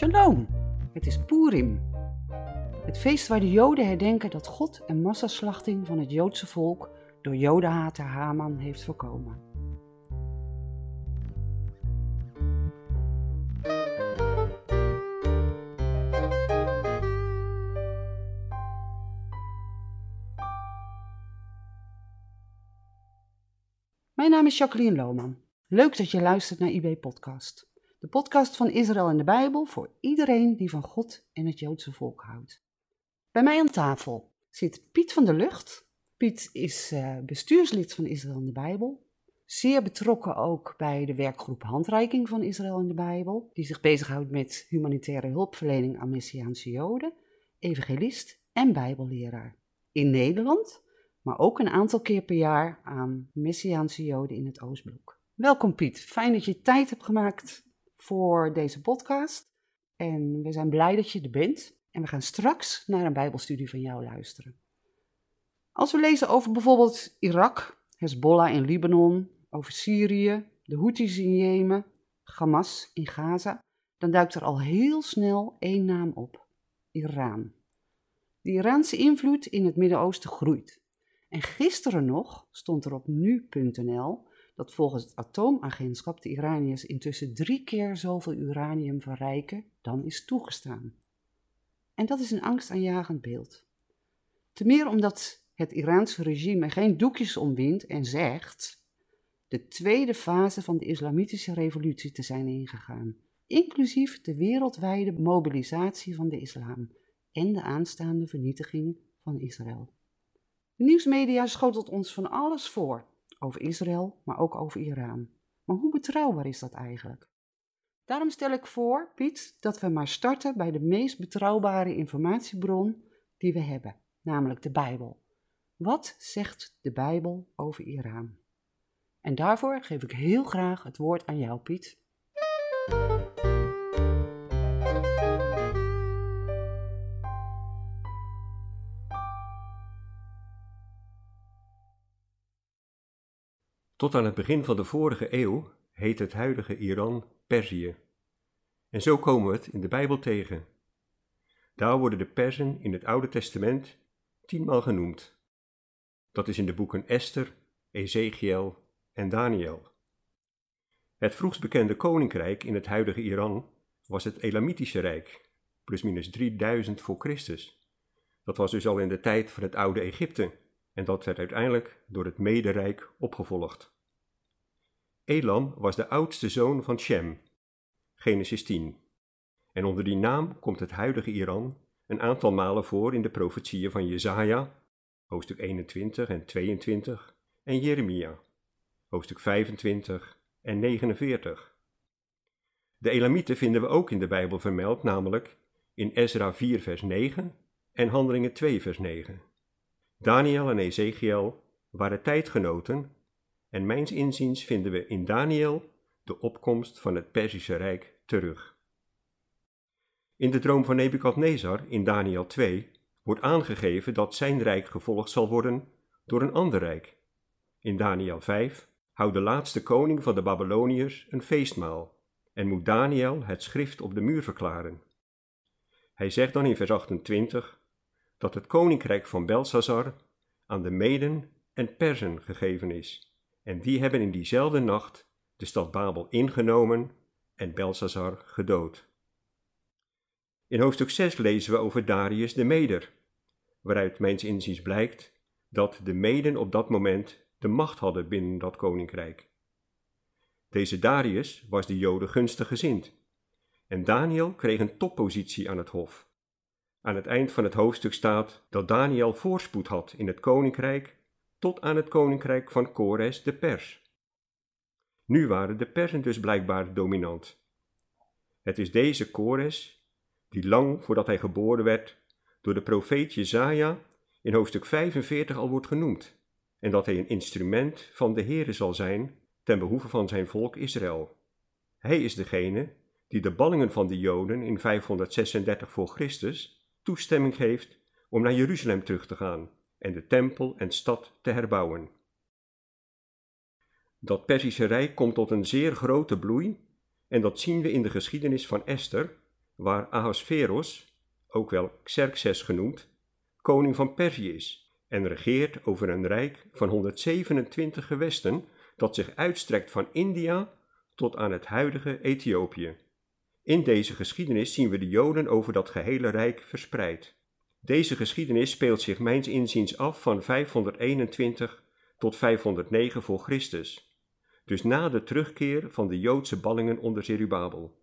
Shalom, het is Purim. Het feest waar de Joden herdenken dat God een massaslachting van het Joodse volk door Jodenhater Haman heeft voorkomen. Mijn naam is Jacqueline Lohman. Leuk dat je luistert naar IB Podcast. De podcast van Israël en de Bijbel voor iedereen die van God en het Joodse volk houdt. Bij mij aan tafel zit Piet van der Lucht. Piet is uh, bestuurslid van Israël en de Bijbel. Zeer betrokken ook bij de werkgroep Handreiking van Israël en de Bijbel, die zich bezighoudt met humanitaire hulpverlening aan Messiaanse Joden, evangelist en Bijbelleraar. In Nederland, maar ook een aantal keer per jaar aan Messiaanse Joden in het Oostblok. Welkom Piet, fijn dat je tijd hebt gemaakt voor deze podcast. En we zijn blij dat je er bent. En we gaan straks naar een Bijbelstudie van jou luisteren. Als we lezen over bijvoorbeeld Irak, Hezbollah in Libanon, over Syrië, de Houthis in Jemen, Hamas in Gaza, dan duikt er al heel snel één naam op: Iran. De Iraanse invloed in het Midden-Oosten groeit. En gisteren nog stond er op nu.nl dat volgens het atoomagentschap de Iraniërs intussen drie keer zoveel uranium verrijken dan is toegestaan. En dat is een angstaanjagend beeld. Ten meer omdat het Iraanse regime geen doekjes omwindt en zegt de tweede fase van de islamitische revolutie te zijn ingegaan, inclusief de wereldwijde mobilisatie van de islam en de aanstaande vernietiging van Israël. De nieuwsmedia schotelt ons van alles voor over Israël, maar ook over Iran. Maar hoe betrouwbaar is dat eigenlijk? Daarom stel ik voor, Piet, dat we maar starten bij de meest betrouwbare informatiebron die we hebben, namelijk de Bijbel. Wat zegt de Bijbel over Iran? En daarvoor geef ik heel graag het woord aan jou, Piet. Tot aan het begin van de vorige eeuw heet het huidige Iran Perzië. En zo komen we het in de Bijbel tegen. Daar worden de Perzen in het Oude Testament tienmaal genoemd. Dat is in de boeken Esther, Ezekiel en Daniel. Het vroegst bekende koninkrijk in het huidige Iran was het Elamitische Rijk, plusminus 3000 voor Christus. Dat was dus al in de tijd van het oude Egypte en dat werd uiteindelijk door het Mederijk opgevolgd. Elam was de oudste zoon van Shem, Genesis 10. En onder die naam komt het huidige Iran een aantal malen voor in de profetieën van Jesaja, hoofdstuk 21 en 22, en Jeremia, hoofdstuk 25 en 49. De Elamieten vinden we ook in de Bijbel vermeld, namelijk in Ezra 4 vers 9 en Handelingen 2 vers 9. Daniel en Ezekiel waren tijdgenoten en mijns inziens vinden we in Daniel de opkomst van het Perzische Rijk terug. In de droom van Nebukadnezar in Daniel 2 wordt aangegeven dat zijn rijk gevolgd zal worden door een ander rijk. In Daniel 5 houdt de laatste koning van de Babyloniërs een feestmaal en moet Daniel het schrift op de muur verklaren. Hij zegt dan in vers 28 dat het koninkrijk van Belshazzar aan de Meden en Persen gegeven is, en die hebben in diezelfde nacht de stad Babel ingenomen en Belshazzar gedood. In hoofdstuk 6 lezen we over Darius de Meder, waaruit mijns inziens blijkt dat de Meden op dat moment de macht hadden binnen dat koninkrijk. Deze Darius was de Joden gunstig gezind en Daniel kreeg een toppositie aan het hof. Aan het eind van het hoofdstuk staat dat Daniel voorspoed had in het koninkrijk tot aan het koninkrijk van Kores de Pers. Nu waren de Persen dus blijkbaar dominant. Het is deze Kores die lang voordat hij geboren werd door de profeet Jezaja in hoofdstuk 45 al wordt genoemd en dat hij een instrument van de Heere zal zijn ten behoeve van zijn volk Israël. Hij is degene die de ballingen van de Joden in 536 voor Christus toestemming geeft om naar Jeruzalem terug te gaan en de tempel en stad te herbouwen. Dat Perzische Rijk komt tot een zeer grote bloei en dat zien we in de geschiedenis van Esther, waar Ahasveros, ook wel Xerxes genoemd, koning van Perzië is en regeert over een rijk van 127 gewesten dat zich uitstrekt van India tot aan het huidige Ethiopië. In deze geschiedenis zien we de Joden over dat gehele rijk verspreid. Deze geschiedenis speelt zich mijns inziens af van 521 tot 509 voor Christus, dus na de terugkeer van de Joodse ballingen onder Zerubabel.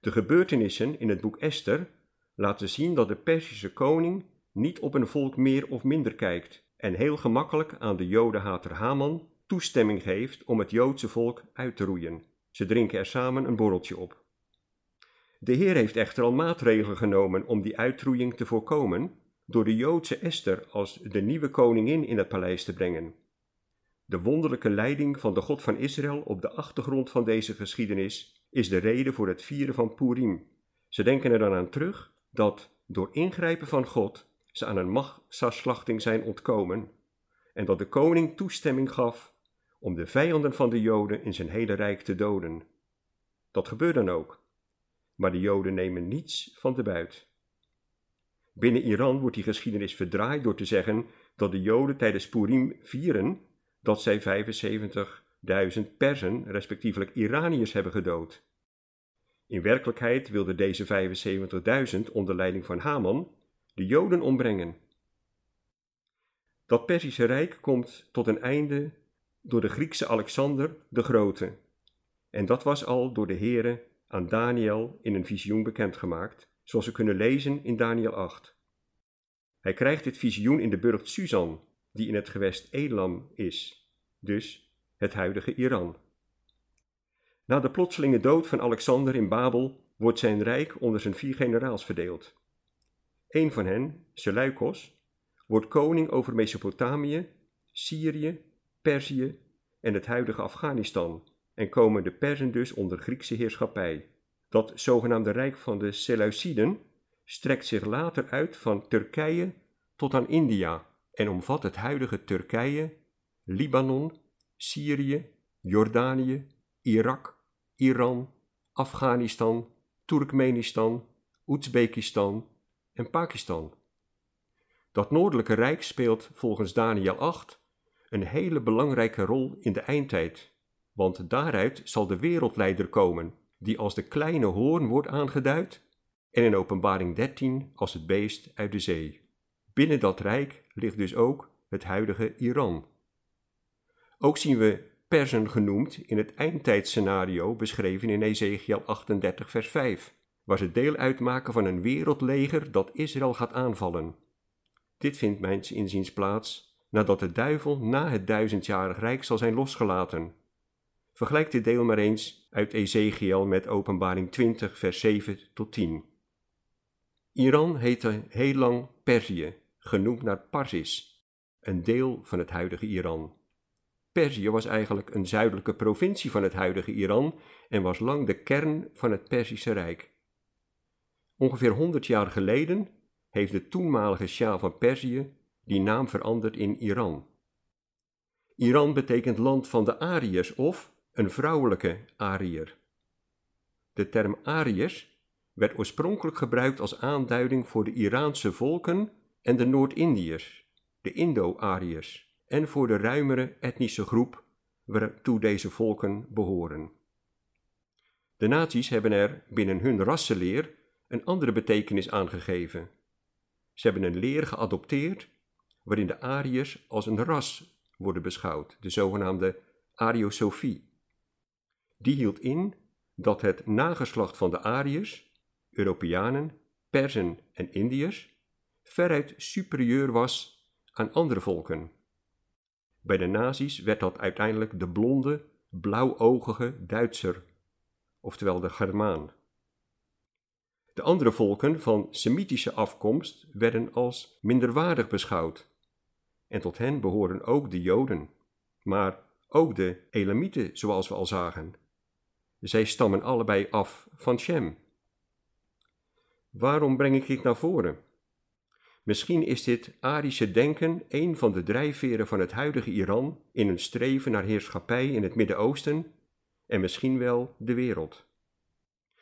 De gebeurtenissen in het boek Esther laten zien dat de Perzische koning niet op een volk meer of minder kijkt en heel gemakkelijk aan de Jodenhater Haman toestemming geeft om het Joodse volk uit te roeien. Ze drinken er samen een borreltje op. De Heer heeft echter al maatregelen genomen om die uitroeiing te voorkomen door de Joodse Esther als de nieuwe koningin in het paleis te brengen. De wonderlijke leiding van de God van Israël op de achtergrond van deze geschiedenis is de reden voor het vieren van Purim. Ze denken er dan aan terug dat door ingrijpen van God ze aan een massaslachting zijn ontkomen en dat de koning toestemming gaf om de vijanden van de Joden in zijn hele rijk te doden. Dat gebeurt dan ook, maar de Joden nemen niets van de buit. Binnen Iran wordt die geschiedenis verdraaid door te zeggen dat de Joden tijdens Purim vieren dat zij 75.000 Persen, respectievelijk Iraniërs, hebben gedood. In werkelijkheid wilden deze 75.000 onder leiding van Haman de Joden ombrengen. Dat Perzische Rijk komt tot een einde door de Griekse Alexander de Grote. En dat was al door de Here aan Daniel in een visioen bekendgemaakt, zoals we kunnen lezen in Daniel 8. Hij krijgt dit visioen in de burcht Susan, die in het gewest Elam is, dus het huidige Iran. Na de plotselinge dood van Alexander in Babel wordt zijn rijk onder zijn vier generaals verdeeld. Een van hen, Seleucos, wordt koning over Mesopotamië, Syrië, Perzië en het huidige Afghanistan en komen de Perzen dus onder Griekse heerschappij. Dat zogenaamde rijk van de Seleuciden strekt zich later uit van Turkije tot aan India en omvat het huidige Turkije, Libanon, Syrië, Jordanië, Irak, Iran, Afghanistan, Turkmenistan, Oezbekistan en Pakistan. Dat noordelijke rijk speelt volgens Daniel 8 een hele belangrijke rol in de eindtijd, want daaruit zal de wereldleider komen, die als de kleine hoorn wordt aangeduid en in Openbaring 13 als het beest uit de zee. Binnen dat rijk ligt dus ook het huidige Iran. Ook zien we Persen genoemd in het eindtijdscenario beschreven in Ezekiel 38 vers 5 waar ze deel uitmaken van een wereldleger dat Israël gaat aanvallen. Dit vindt mijns inziens plaats nadat de duivel na het duizendjarig rijk zal zijn losgelaten. Vergelijk dit deel maar eens uit Ezekiel met Openbaring 20, vers 7 tot 10. Iran heette heel lang Perzië, genoemd naar Parsis, een deel van het huidige Iran. Perzië was eigenlijk een zuidelijke provincie van het huidige Iran en was lang de kern van het Perzische Rijk. Ongeveer 100 jaar geleden heeft de toenmalige Shah van Perzië die naam veranderd in Iran. Iran betekent land van de Ariërs of een vrouwelijke Ariër. De term Ariërs werd oorspronkelijk gebruikt als aanduiding voor de Iraanse volken en de Noord-Indiërs, de Indo-Ariërs, en voor de ruimere etnische groep waartoe deze volken behoren. De nazi's hebben er binnen hun rassenleer een andere betekenis aangegeven. Ze hebben een leer geadopteerd waarin de Ariërs als een ras worden beschouwd, de zogenaamde Ariosofie. Die hield in dat het nageslacht van de Ariërs, Europeanen, Perzen en Indiërs, veruit superieur was aan andere volken. Bij de nazi's werd dat uiteindelijk de blonde, blauwogige Duitser, oftewel de Germaan. De andere volken van Semitische afkomst werden als minderwaardig beschouwd. En tot hen behoren ook de Joden, maar ook de Elamieten, zoals we al zagen. Zij stammen allebei af van Shem. Waarom breng ik dit naar voren? Misschien is dit Arische denken een van de drijfveren van het huidige Iran in een streven naar heerschappij in het Midden-Oosten en misschien wel de wereld.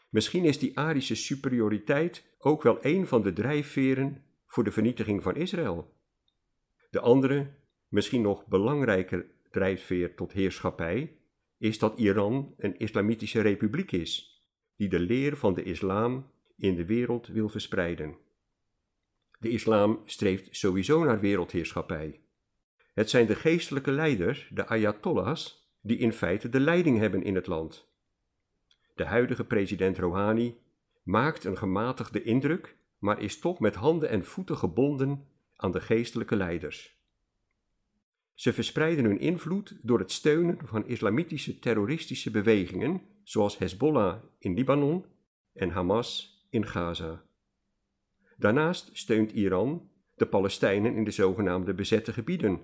Misschien is die Arische superioriteit ook wel een van de drijfveren voor de vernietiging van Israël. De andere, misschien nog belangrijker drijfveer tot heerschappij, is dat Iran een islamitische republiek is, die de leer van de islam in de wereld wil verspreiden. De islam streeft sowieso naar wereldheerschappij. Het zijn de geestelijke leiders, de ayatollahs, die in feite de leiding hebben in het land. De huidige president Rouhani maakt een gematigde indruk, maar is toch met handen en voeten gebonden aan de geestelijke leiders. Ze verspreiden hun invloed door het steunen van islamitische terroristische bewegingen, zoals Hezbollah in Libanon en Hamas in Gaza. Daarnaast steunt Iran de Palestijnen in de zogenaamde bezette gebieden,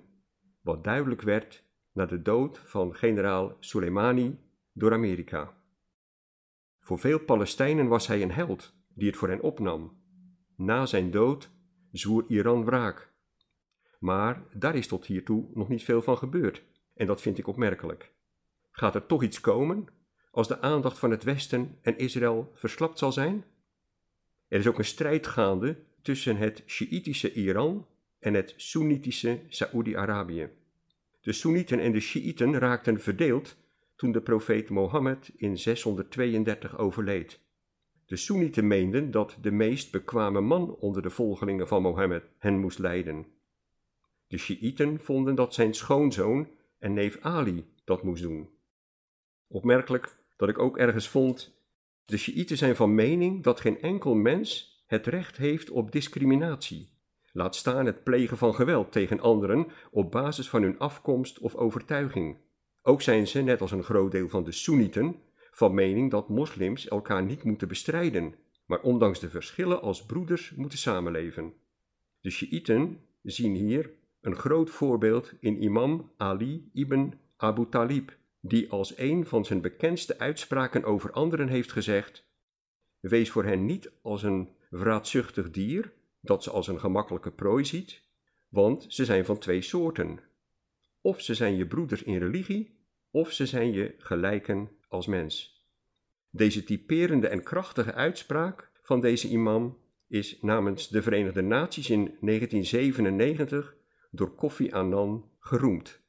wat duidelijk werd na de dood van generaal Soleimani door Amerika. Voor veel Palestijnen was hij een held die het voor hen opnam. Na zijn dood zwoer Iran wraak. Maar daar is tot hiertoe nog niet veel van gebeurd, en dat vind ik opmerkelijk. Gaat er toch iets komen als de aandacht van het Westen en Israël verslapt zal zijn? Er is ook een strijd gaande tussen het Sjiïtische Iran en het Soenitische Saoedi-Arabië. De Soenieten en de Sjiïten raakten verdeeld toen de profeet Mohammed in 632 overleed. De Soenieten meenden dat de meest bekwame man onder de volgelingen van Mohammed hen moest leiden. De Sjiïten vonden dat zijn schoonzoon en neef Ali dat moest doen. Opmerkelijk dat ik ook ergens vond: de Sjiïten zijn van mening dat geen enkel mens het recht heeft op discriminatie. Laat staan het plegen van geweld tegen anderen op basis van hun afkomst of overtuiging. Ook zijn ze, net als een groot deel van de Soenieten, van mening dat moslims elkaar niet moeten bestrijden, maar ondanks de verschillen als broeders moeten samenleven. De Sjiïten zien hier een groot voorbeeld in imam Ali ibn Abu Talib, die als een van zijn bekendste uitspraken over anderen heeft gezegd: Wees voor hen niet als een vraatzuchtig dier dat ze als een gemakkelijke prooi ziet, want ze zijn van twee soorten. Of ze zijn je broeders in religie, of ze zijn je gelijken als mens. Deze typerende en krachtige uitspraak van deze imam is namens de Verenigde Naties in 1997 door Kofi Annan geroemd.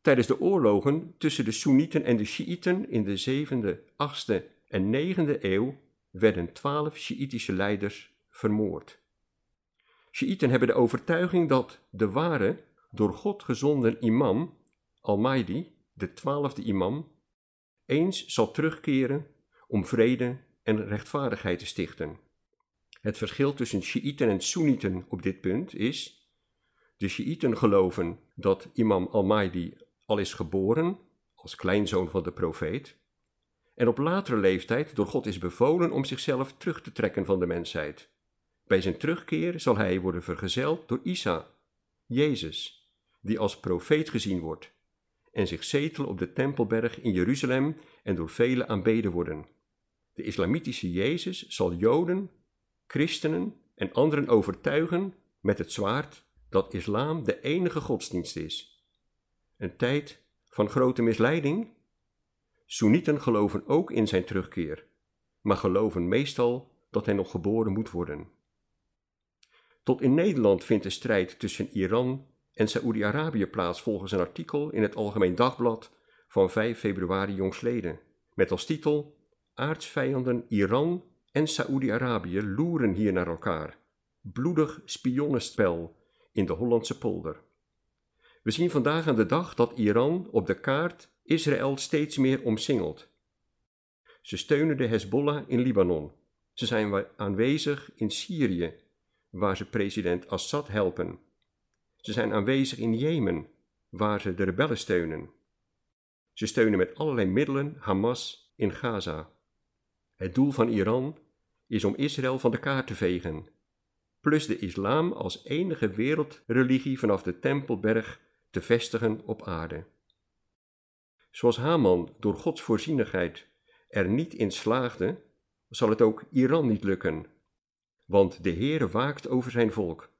Tijdens de oorlogen tussen de Soenieten en de Sjiïten in de 7e, 8e en 9e eeuw werden twaalf Sjiïtische leiders vermoord. Sjiïten hebben de overtuiging dat de ware, door God gezonden imam, Al-Mahdi, de twaalfde imam, eens zal terugkeren om vrede en rechtvaardigheid te stichten. Het verschil tussen Sjiïten en Soenieten op dit punt is de Shiiten geloven dat imam al-Mahdi al is geboren als kleinzoon van de profeet en op latere leeftijd door God is bevolen om zichzelf terug te trekken van de mensheid. Bij zijn terugkeer zal hij worden vergezeld door Isa, Jezus, die als profeet gezien wordt en zich zetelen op de Tempelberg in Jeruzalem en door velen aanbeden worden. De islamitische Jezus zal Joden, christenen en anderen overtuigen met het zwaard dat islam de enige godsdienst is. Een tijd van grote misleiding? Soenieten geloven ook in zijn terugkeer, maar geloven meestal dat hij nog geboren moet worden. Tot in Nederland vindt de strijd tussen Iran en Saoedi-Arabië plaats volgens een artikel in het Algemeen Dagblad van 5 februari jongsleden, met als titel Aardsvijanden Iran en Saoedi-Arabië loeren hier naar elkaar. Bloedig spionnenspel in de Hollandse polder. We zien vandaag aan de dag dat Iran op de kaart Israël steeds meer omsingelt. Ze steunen de Hezbollah in Libanon. Ze zijn aanwezig in Syrië, waar ze president Assad helpen. Ze zijn aanwezig in Jemen, waar ze de rebellen steunen. Ze steunen met allerlei middelen Hamas in Gaza. Het doel van Iran is om Israël van de kaart te vegen plus de islam als enige wereldreligie vanaf de Tempelberg te vestigen op aarde. Zoals Haman door Gods voorzienigheid er niet in slaagde, zal het ook Iran niet lukken, want de Heere waakt over zijn volk.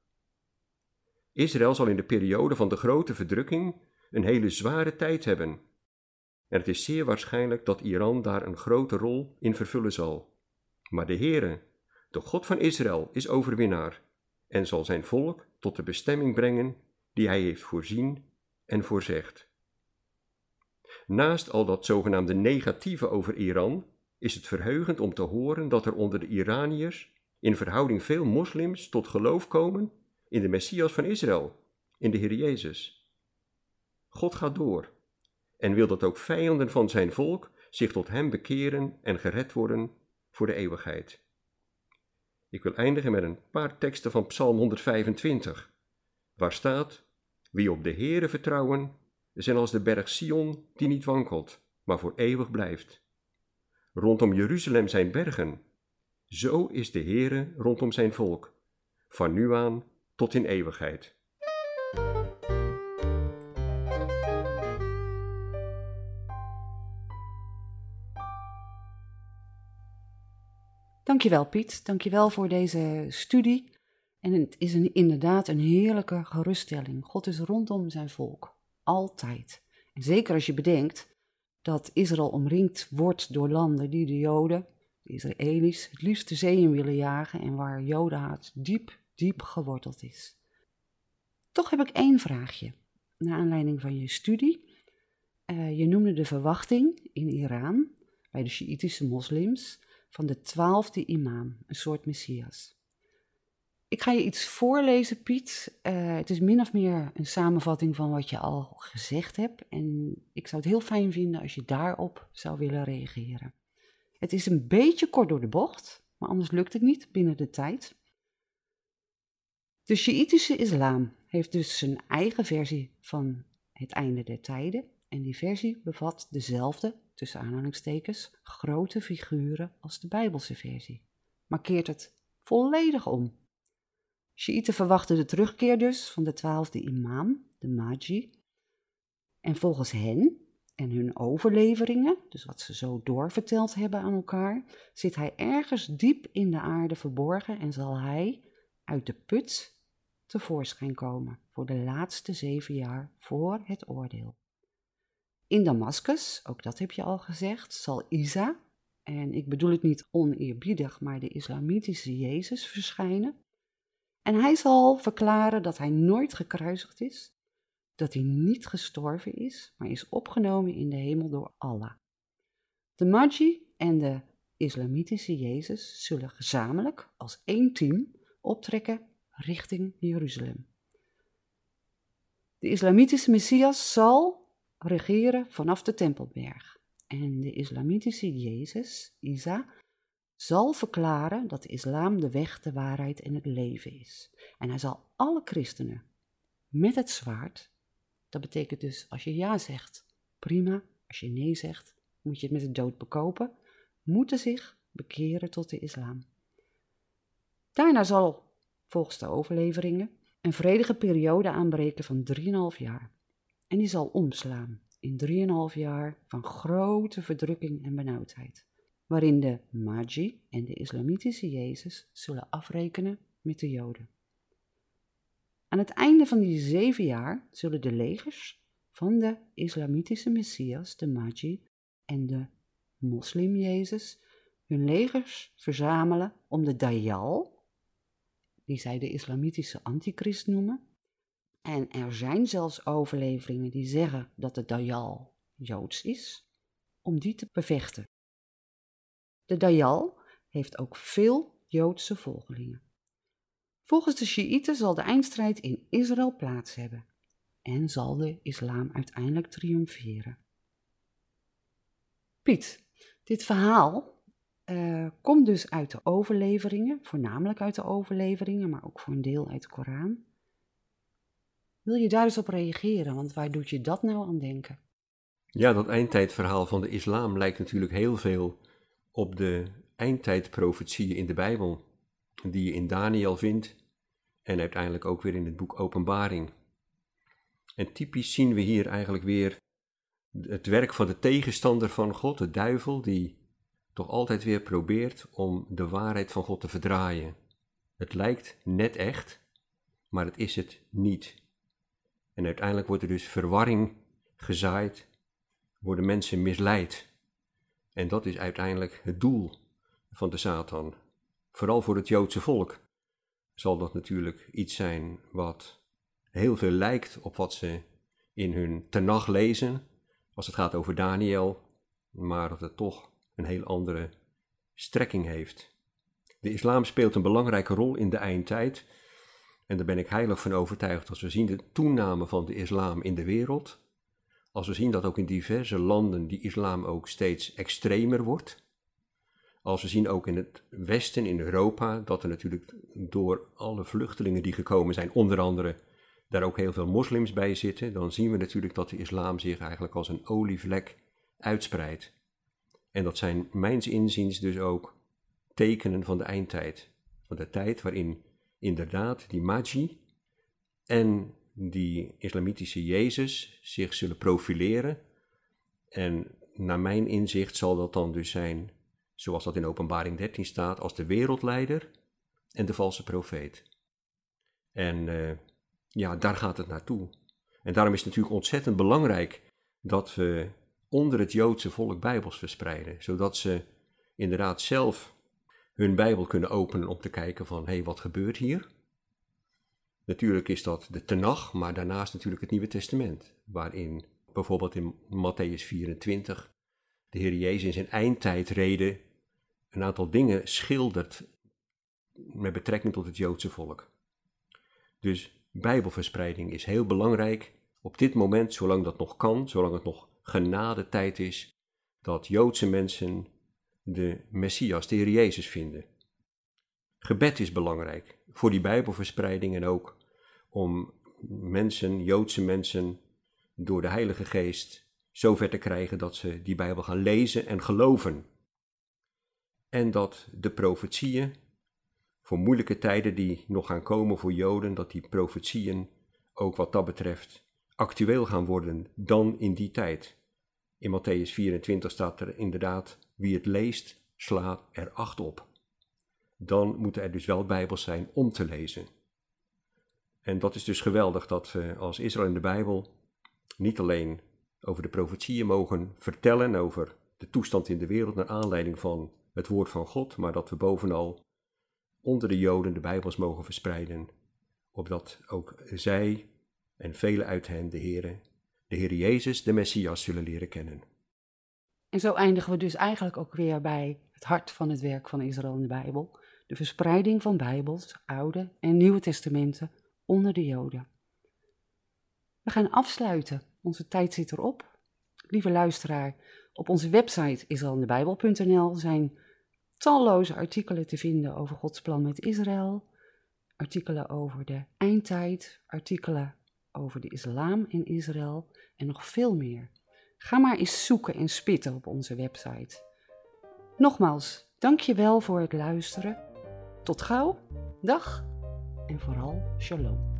Israël zal in de periode van de grote verdrukking een hele zware tijd hebben. en het is zeer waarschijnlijk dat Iran daar een grote rol in vervullen zal. Maar de Heere, de God van Israël, is overwinnaar en zal zijn volk tot de bestemming brengen die hij heeft voorzien en voorzegd. Naast al dat zogenaamde negatieve over Iran is het verheugend om te horen dat er onder de Iraniërs in verhouding veel moslims tot geloof komen in de Messias van Israël, in de Heer Jezus. God gaat door en wil dat ook vijanden van zijn volk zich tot hem bekeren en gered worden voor de eeuwigheid. Ik wil eindigen met een paar teksten van Psalm 125, waar staat: Wie op de Heere vertrouwen, zijn als de berg Sion die niet wankelt, maar voor eeuwig blijft. Rondom Jeruzalem zijn bergen. Zo is de Heere rondom zijn volk, van nu aan tot in eeuwigheid. Dankjewel Piet, dankjewel voor deze studie. En het is inderdaad een heerlijke geruststelling. God is rondom zijn volk, altijd. En zeker als je bedenkt dat Israël omringd wordt door landen die de Joden, de Israëli's, het liefst de zee in willen jagen en waar Jodenhaat diep, diep geworteld is. Toch heb ik één vraagje, naar aanleiding van je studie. Uh, je noemde de verwachting in Iran, bij de Sjiïtische moslims, van de twaalfde imam, een soort messias. Ik ga je iets voorlezen, Piet. Uh, het is min of meer een samenvatting van wat je al gezegd hebt. En ik zou het heel fijn vinden als je daarop zou willen reageren. Het is een beetje kort door de bocht, maar anders lukt het niet binnen de tijd. De Sjiïtische islam heeft dus zijn eigen versie van het einde der tijden. En die versie bevat dezelfde tussen aanhalingstekens, grote figuren als de Bijbelse versie, maar keert het volledig om. Shiiten verwachten de terugkeer dus van de twaalfde imam, de Mahdi. En volgens hen en hun overleveringen, dus wat ze zo doorverteld hebben aan elkaar, zit hij ergens diep in de aarde verborgen en zal hij uit de put tevoorschijn komen voor de laatste zeven jaar voor het oordeel. In Damascus, ook dat heb je al gezegd, zal Isa, en ik bedoel het niet oneerbiedig, maar de islamitische Jezus verschijnen. En hij zal verklaren dat hij nooit gekruisigd is, dat hij niet gestorven is, maar is opgenomen in de hemel door Allah. De Mahdi en de islamitische Jezus zullen gezamenlijk als één team optrekken richting Jeruzalem. De islamitische Messias zal regeren vanaf de Tempelberg. En de islamitische Jezus, Isa, zal verklaren dat de islam de weg, de waarheid en het leven is. En hij zal alle christenen met het zwaard, dat betekent dus als je ja zegt, prima, als je nee zegt, moet je het met de dood bekopen, moeten zich bekeren tot de islam. Daarna zal, volgens de overleveringen, een vredige periode aanbreken van 3,5 jaar en die zal omslaan in 3,5 jaar van grote verdrukking en benauwdheid, waarin de Magi en de islamitische Jezus zullen afrekenen met de Joden. Aan het einde van die zeven jaar zullen de legers van de islamitische Messias, de Magi en de moslim Jezus, hun legers verzamelen om de Dajjal, die zij de islamitische antichrist noemen, en er zijn zelfs overleveringen die zeggen dat de Dajjal Joods is, om die te bevechten. De Dajjal heeft ook veel Joodse volgelingen. Volgens de Shiiten zal de eindstrijd in Israël plaats hebben en zal de islam uiteindelijk triomferen. Piet, dit verhaal uh, komt dus uit de overleveringen, voornamelijk uit de overleveringen, maar ook voor een deel uit de Koran. Wil je daar eens op reageren? Want waar doet je dat nou aan denken? Ja, dat eindtijdverhaal van de islam lijkt natuurlijk heel veel op de eindtijdprofetieën in de Bijbel, die je in Daniel vindt en uiteindelijk ook weer in het boek Openbaring. En typisch zien we hier eigenlijk weer het werk van de tegenstander van God, de duivel, die toch altijd weer probeert om de waarheid van God te verdraaien. Het lijkt net echt, maar het is het niet. En uiteindelijk wordt er dus verwarring gezaaid worden mensen misleid. En dat is uiteindelijk het doel van de Satan. Vooral voor het Joodse volk zal dat natuurlijk iets zijn wat heel veel lijkt op wat ze in hun tenag lezen, als het gaat over Daniel, maar dat het toch een heel andere strekking heeft. De islam speelt een belangrijke rol in de eindtijd. En daar ben ik heilig van overtuigd als we zien de toename van de islam in de wereld. Als we zien dat ook in diverse landen die islam ook steeds extremer wordt. Als we zien ook in het Westen, in Europa, dat er natuurlijk door alle vluchtelingen die gekomen zijn, onder andere daar ook heel veel moslims bij zitten, dan zien we natuurlijk dat de islam zich eigenlijk als een olievlek uitspreidt. En dat zijn mijns inziens dus ook tekenen van de eindtijd. Van de tijd waarin inderdaad die Magi en die islamitische Jezus zich zullen profileren. En naar mijn inzicht zal dat dan dus zijn, zoals dat in Openbaring 13 staat, als de wereldleider en de valse profeet. En uh, ja, daar gaat het naartoe. En daarom is het natuurlijk ontzettend belangrijk dat we onder het Joodse volk Bijbels verspreiden, zodat ze inderdaad zelf hun Bijbel kunnen openen om te kijken van, hé, hey, wat gebeurt hier? Natuurlijk is dat de Tenach, maar daarnaast natuurlijk het Nieuwe Testament, waarin bijvoorbeeld in Matthäus 24 de Heer Jezus in zijn eindtijdreden een aantal dingen schildert met betrekking tot het Joodse volk. Dus Bijbelverspreiding is heel belangrijk op dit moment, zolang dat nog kan, zolang het nog genade tijd is, dat Joodse mensen de Messias, de Heer Jezus, vinden. Gebed is belangrijk voor die Bijbelverspreiding en ook om mensen, Joodse mensen, door de Heilige Geest zover te krijgen dat ze die Bijbel gaan lezen en geloven. En dat de profetieën voor moeilijke tijden die nog gaan komen voor Joden, dat die profetieën ook wat dat betreft actueel gaan worden dan in die tijd. In Matthäus 24 staat er inderdaad, wie het leest, slaat er acht op. Dan moeten er dus wel Bijbels zijn om te lezen. En dat is dus geweldig dat we als Israël in de Bijbel niet alleen over de profetieën mogen vertellen, over de toestand in de wereld naar aanleiding van het woord van God, maar dat we bovenal onder de Joden de Bijbels mogen verspreiden, opdat ook zij en velen uit hen de Heere, de Heer Jezus, de Messias, zullen leren kennen. En zo eindigen we dus eigenlijk ook weer bij het hart van het werk van Israël in de Bijbel, de verspreiding van Bijbels, Oude en Nieuwe Testamenten onder de Joden. We gaan afsluiten. Onze tijd zit erop. Lieve luisteraar, op onze website israelindebijbel.nl zijn talloze artikelen te vinden over Gods plan met Israël, artikelen over de eindtijd, artikelen over de islam in Israël en nog veel meer. Ga maar eens zoeken en spitten op onze website. Nogmaals, dank je wel voor het luisteren. Tot gauw, dag en vooral shalom.